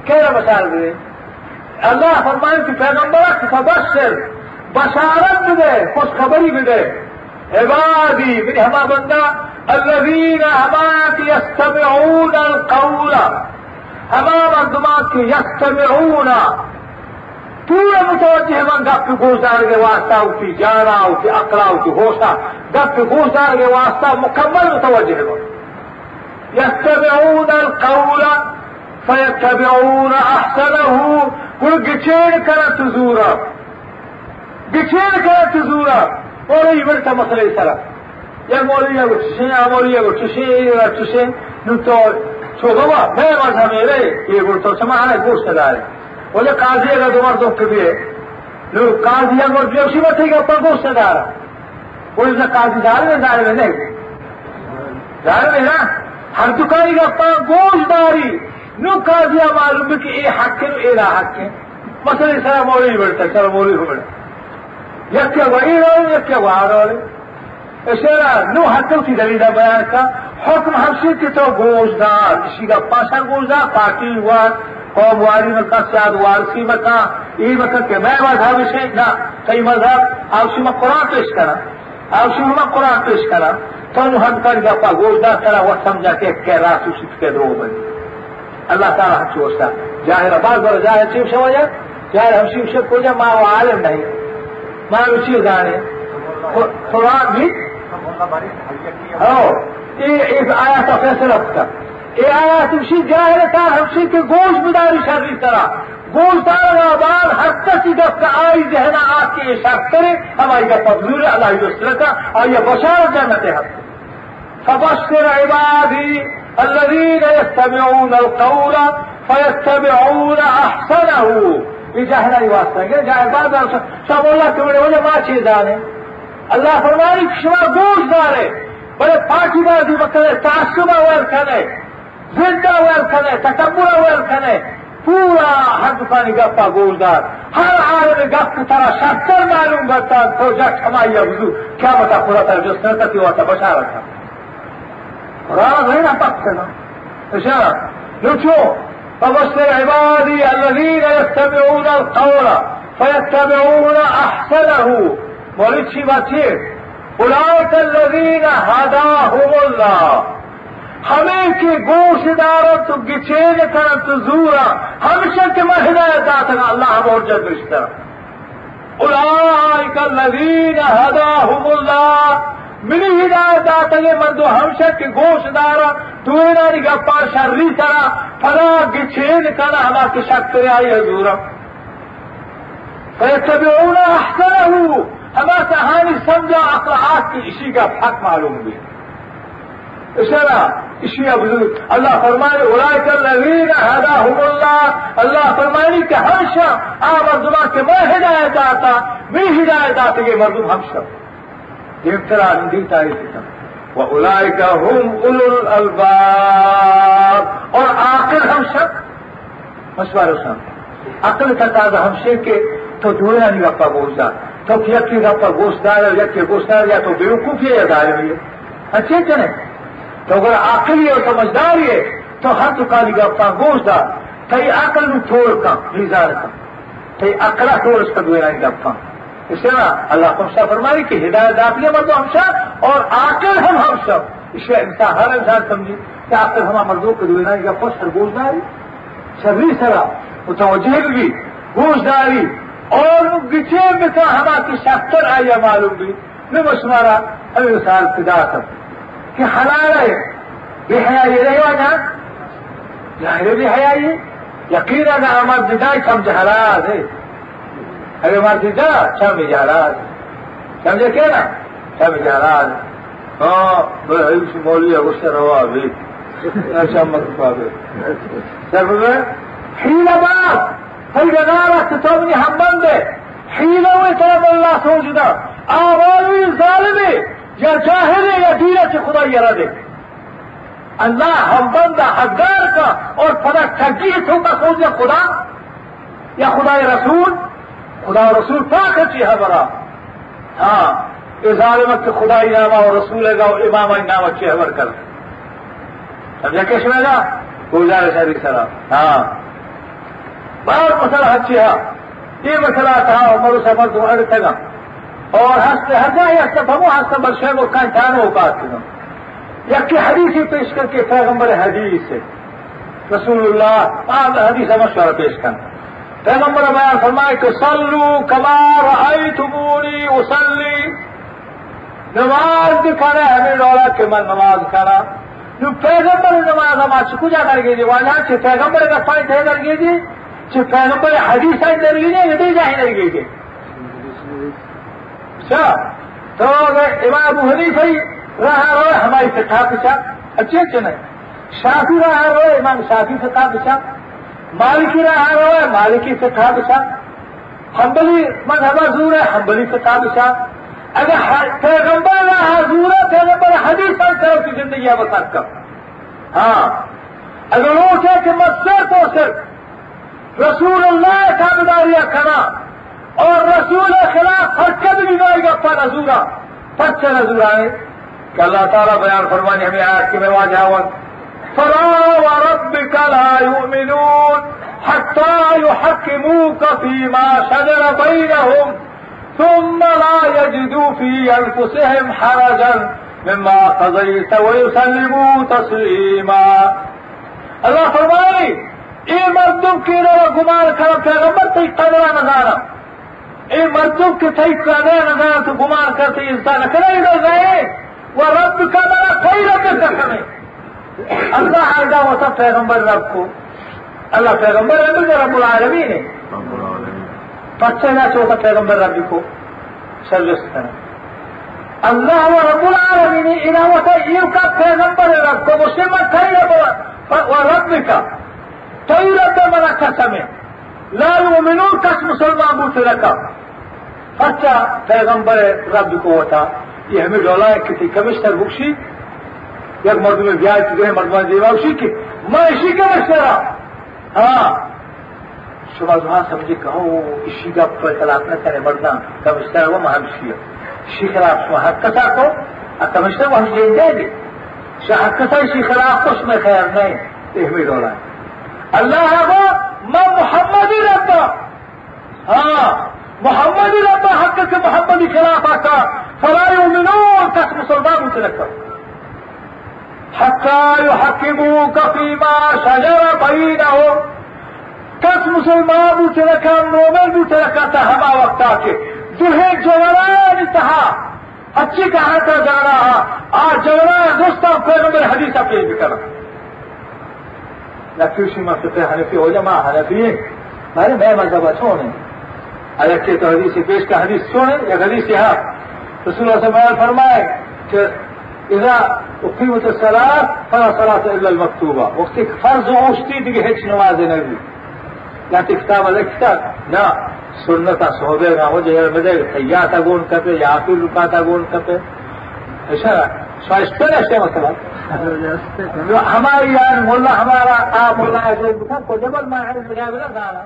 كيف بده الله فرمائے کہ پیغمبر فبشر بشارت بده خوش خبری بده. عبادی میری ہما بندہ الذين همات يستمعون القول. همام الدماغ کے يستمعون پورا متوجہ من گپ گوزار کے واسطہ اسی جانا اسی اقرا اسی ہوشا. گپ گوزار کے واسطہ مکمل متوجہ من يستمعون القول. فَيَتَّبِعُونَ أَحْسَنَهُ گل گچیڑ کرا تزورا گچیڑ کرا تزورا اور ایور تا مسئلہ سرا یا مولی یا گچشے یا مولی یا گچشے یا گچشے نو تو چو بابا میں تو سما ہے گوشت دارے بولے قاضی اگر دوبارہ دکھ بھی ہے۔ نو قاضی اگر جوشی میں ٹھیک ہے پر گوشت دارا بولے نہ قاضی دار میں دارے میں نہیں۔ دارے میں نا؟ ہر دکانی کا گوشت نو قاضی معلوم کہ اے حق ہے نو اے لا حق ہے۔ مثلا سر مولوی بڑھتا سر مولوی ہو بڑھتا یک کیا وہی رہو یک کیا وہاں رہو اشاره نو حتی تی دلیل بیان کا۔ حکم همشی که تو گوشدار، کسی کا پاسا گوشدار، پارٹی وار، قوم واری مکا مطلب سیاد وارسی مکا مطلب، ای مکا مطلب کہ میں مذہب سے نہ صحیح مذہب آوشی میں قرآن پیش کرا۔ آوشی میں قرآن پیش کرا۔ تو نو ہم کر گیا پا گوشدار کرا، وہ سمجھا کہ کہ راس اسی کے دو بنی اللہ تعالیٰ ہم سوچتا جاہر عباس بر جاہر چیف سمجھا جاہر ہم سیف سے پوجا ماں وہ عالم نہیں۔ ماں اسی گانے قرآن بھی۔ ہاں، اس آیا کا فیصلہ کر یہ آیا تم سی جاہر تھا ہم سی کے گوشت مداری شادی طرح۔ گوشت آباد، ہر کسی دف کا آئی ذہنا آپ کے یہ شاخ کرے، ہماری کا پبلور اللہ کا اور یہ بشار جنت ہے۔ ہم فبشر عبادي الذين يستمعون القول فيتبعون احسنه بجهل واسطه جا عباد سب اللہ تمہارے بولے ماں چیز دانے اللہ فرمائی شما گوش دانے بلے پاکی بازی بکنے تعصبہ ویل کنے زندہ ویل کنے تکبر ویل کنے پورا ہندوستانی گپا گوشدار ہر عالم گپ کی طرح شکر معلوم کرتا تو جا کمائی ابزو کیا بتا خدا تھا جو سرکتی ہوا تھا بشا رکھا هنا پکنا اشارة نوچو فبشر عبادي الذين يتبعون القول فيتبعون احسنه۔ مولد چی بات چیه اولئک الذین هداهم الله ہمیں کی گوش دارت تو گچین کرن تو زورا۔ ہمیشہ کے میں ہدایت داتا اللہ ہم اور جد رشتہ۔ اولئک الذین هداهم الله منی ہدایت داتا گے مندو ہمشہ کے گوش دارا دوینا نگا پا شرری سرا فلا گچین کنا ہما کی شکر آئی حضورا۔ فیتبعون احسنه ہما کہانی سمجھا اقرآت کی اسی کا حق معلوم بھی اشارہ اسی ابزور اللہ فرمائے اولئک الذین هداهم اللہ۔ اللہ فرمائے کہ ہمیشہ آ مردما کے میں ہدایت داتا میں ہدایت داتے گے مردم ہمشہ۔ یہ ابتلا اندھی تاریخ وہ الائی کا ہوں الباب اور آخر ہم شک مشورہ سن۔ عقل تقاضا ہم سے کہ تو جوڑا نہیں رکھا بوجھتا تو یقین رکھا گوشتار یقین گوشتار یا تو بیوقوفی ہے دار ہوئی ہے۔ اچھے اچھے نہیں؟ تو اگر عقل یہ سمجھدار تو ہر کالی گپا گوشتار نو تھوڑ کا لیزار گپا اس سے اللہ ہم سب فرمائی کہ ہدایت داخلے میں مردو ہم سب اور آ کر ہم ہم سب۔ اس لیے انسان ہر انسان سمجھے کہ آخر ہم مزدور کو دینا یا خود سرگوش داری سبھی سرا وہ توجہ کی گوش داری اور گچے میں تھا کی شاستر آئی ہے معلوم بھی۔ میں بس ہمارا ہمیں انسان پیدا کر کہ حلال ہے۔ بے حیا یہ رہے گا۔ جہاں بھی حیا یہ یقینا نہ ہمارا بدائی سمجھ حلال ہے اگر ہمارا جدا سمجھ حلال سمجھے کیا نا سمجھ حلال ہاں بھائی مولوی ہے اس سے روا بھی ایسا مت پاوے سر حیل بات فالجنارة تتوبني حبنده حيلة ويترب الله سوجدا آوالوی ظالمه یا جاہل یا دیرت خدا یراده اللہ ہم بندہ حقدار کا اور پدا ٹھگی تو کا سوچ خدا؟ یا خدا رسول؟ خدا رسول پاک ہے برا؟ ہاں یہ ظالمت کے خدا انعامہ اور رسول گا اور امام انعام اچھی حبر کر۔ سمجھا کس میں گا؟ گزارش ہے سرا ہاں۔ بار مسئلہ اچھی ہے۔ یہ مسئلہ تھا عمر سفر تو اڑ تھا۔ اور ہنستے جائے ہنستے بھمو ہنستے برشے وہ کہیں تھانو ہو ہیں یا کہ حدیث ہی پیش کر کے پیغمبر حدیث ہے۔ رسول اللہ آپ حدیث مشورہ پیش کرنا۔ پیغمبر بیان فرمائے کہ سلو کمار آئی تموری اسلی نماز دکھانا ہمیں ڈولا کہ میں نماز کھانا جو پیغمبر نماز ہمارا چکو جا کر گئی جی؟ والا کہ پیغمبر کا پوائنٹ ہے کر گئی جی؟ چې پیغمبر حدیث آئی درگی نے جی؟ یہ جاہی درگی کے اچھا تو امام ابو حدیث ہی رہا رو ہماری فتح پچا اچھے اچھے نہیں۔ شافی رہا رو امام شافی فتح پچا مالکی رہا رو مالکی فتح پچا حنبلی مذہب حضور ہے، حنبلی فتح پچا اگر پیغمبر رہا، حضور ہے، پیغمبر حدیث پر کرو کی زندگی بتا کر۔ ہاں۔ اگر وہ کہ کہ مت تو صرف رسول اللہ تابداریا کنا اور رسول خلاف حرکت بھی گائے گا، پر نظورا پچھا نظورا ہے کہ اللہ تعالیٰ بیان فرمانے ہمیں آیت کی میں واجہ فلا وربك لا يؤمنون حتى يحكموك فيما شجر بينهم ثم لا يجدوا في أنفسهم حرجا مما قضيت ويسلموا تسليما الله فرماني اے مردم کے رو گمان کرم پیغمبر تی قدرہ نظارہ۔ اے مردم کے تی قدرہ نظارہ تو گمان کرتے انسان کرے لو گئے وہ رب کا کا کرے اللہ آئدہ ہوتا پیغمبر رب کو اللہ پیغمبر رب جو رب العالمین. ہے پچھے نہ چوتا پیغمبر رب کو سروس کرنا اللہ و رب العالمین انہوں ہوتا یہ کا پیغمبر رب کو مسلمان کئی رب و رب کا طيرة من قسمه لا يؤمنون کس مسلمان بوتے رکھا اچھا پیغمبر رب کو ہوتا یہ ہمیں ڈولا ہے کسی کمشنر بکشی. یک مرد میں بیاہ کی گئے مردمان اسی کی میں اسی کمشنر ہاں شما زمان سمجھے کہو اسی کا فیصلات نہ کرے مردہ کمشنر وہ مہم شیئر اسی خلاف شما حق کسا کو کمشنر وہ ہم جین دیں گے حق کسا اسی خلاف کچھ میں خیر نہیں یہ ہمیں ڈولا ہے اللہ وہ میں محمد ہی رہتا ہاں محمد لما حقق محمد خلافة فلا يؤمنون كس مسلمان حقال حکیم کا فیما شجر بھائی نہ ہو۔ کس مسلمان بھی رکھا نوبل بھی رکھا تھا ہما وقت آ کے دلہے جوران تھا اچھی کہا تھا جا رہا آج جورا دوستوں کو نمبر حدیث آپ یہ بھی کرا نقشی مسئلہ حنفی ہو جما حنفی بھائی میں مذہب اچھا نہیں ارے اچھے تو حدیث پیش کا حدیث سونے یا حدیث یہاں۔ رسول اللہ سے فرمائے کہ إذا اقیمت الصلاة فلا صلاة إلا المكتوبة. وقت فرض اوشتی دیگه هیچ نماز نبی لكن كتاب الكتاب. لا. سنة صحبه نہ ہو جائے مجھے سیاح تا گون کپے یا پھر رکا تا گون کپے ایسا شائستہ ایسے مثلا. ہماری یار مولا ہمارا آ مولا ایسے کو جبل ما عرف مجابلة دارا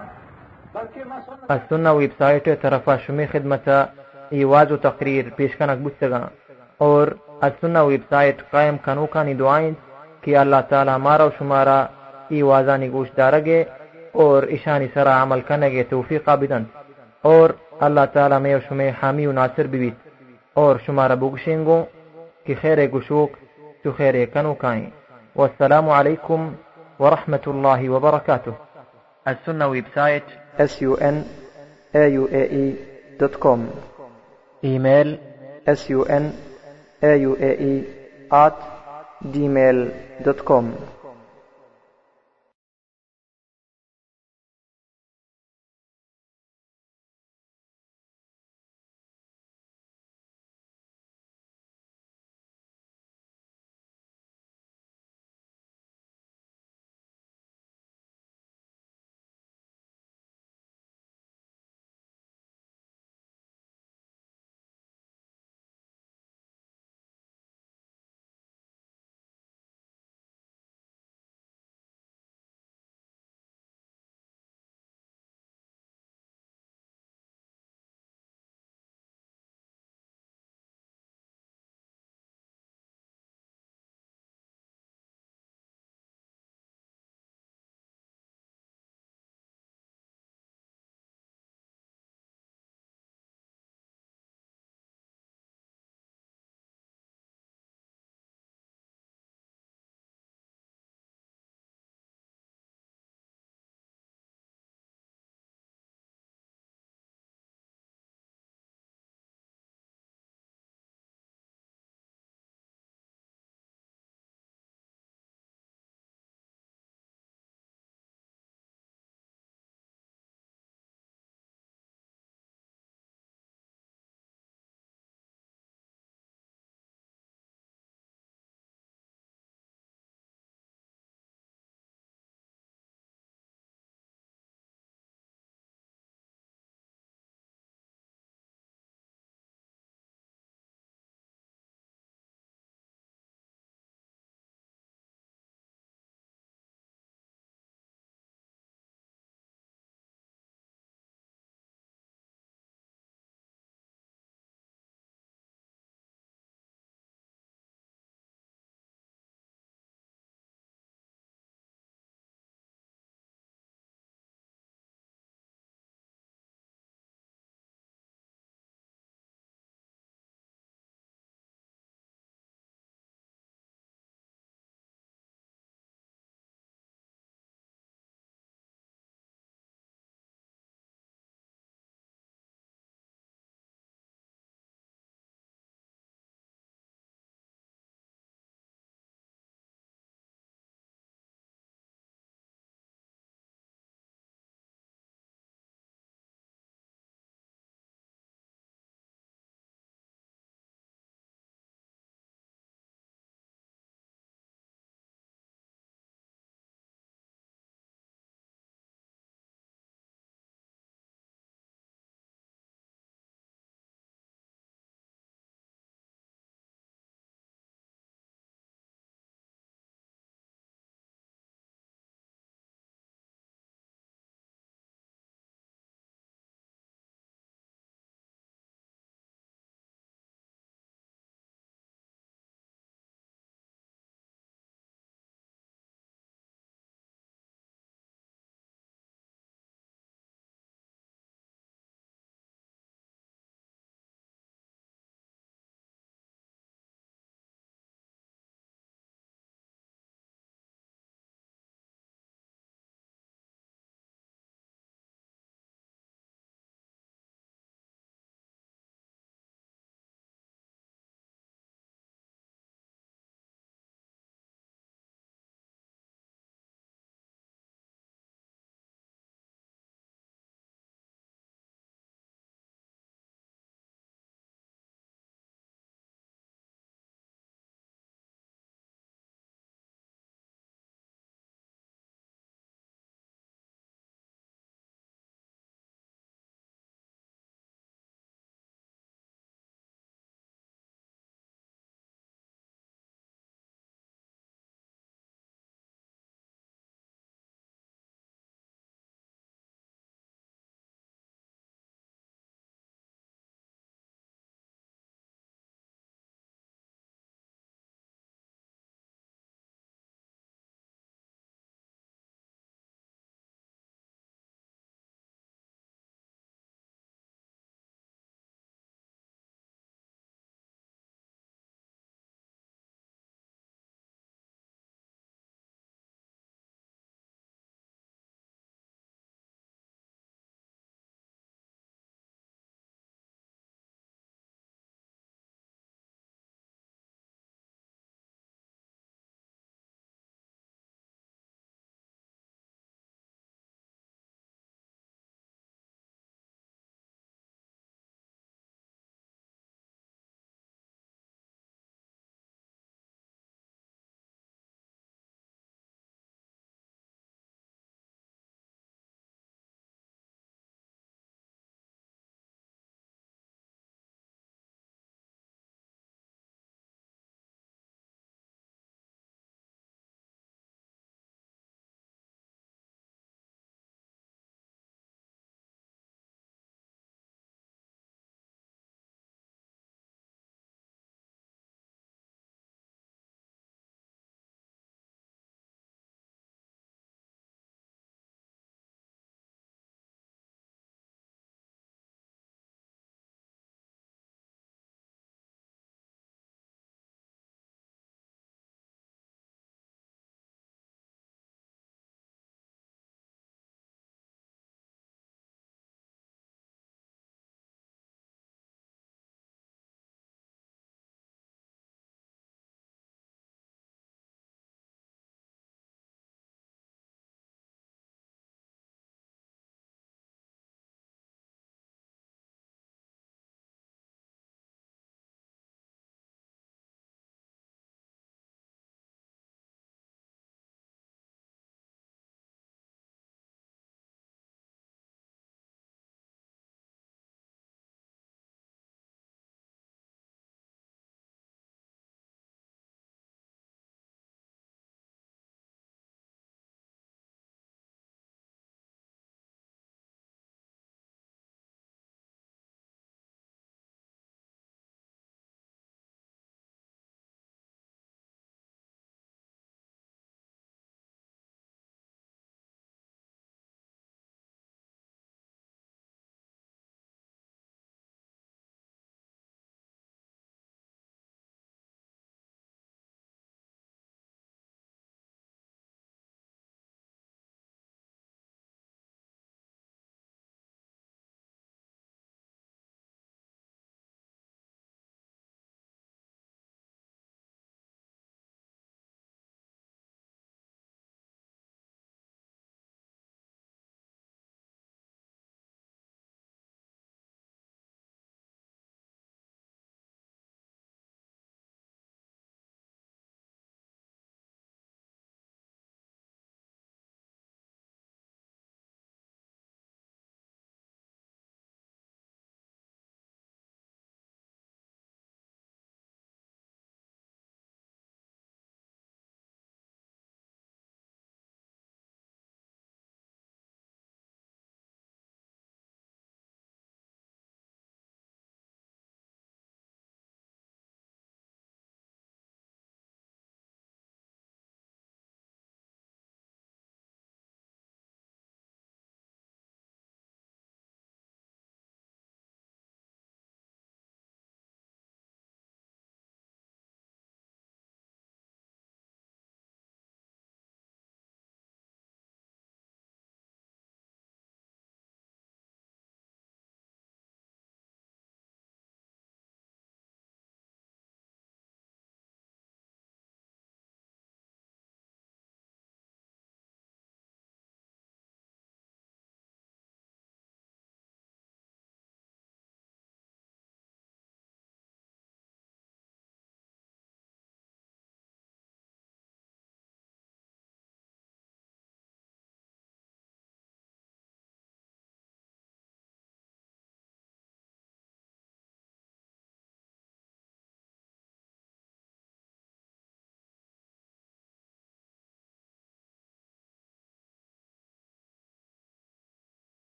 السنة ويب سايت طرفا شمی خدمتا ایواز و تقریر پیشکنک بستگا اور السنة ویب سائٹ قائم کنو کانی دعائیں کہ اللہ تعالی ہمارا و شمارا ایوازانی گوش دارگے اور اشانی سرا عمل کرنے کے توفیق بدن اور اللہ تعالی میں شمع حامی و ناصر بیت اور شمارا بگشنگو کہ خیر گشوک تو خیر کنو کائیں والسلام علیکم ورحمة الله وبركاته السنة ويب سايت s u n a u a e دوت كوم ايميل s auae at gmail.com.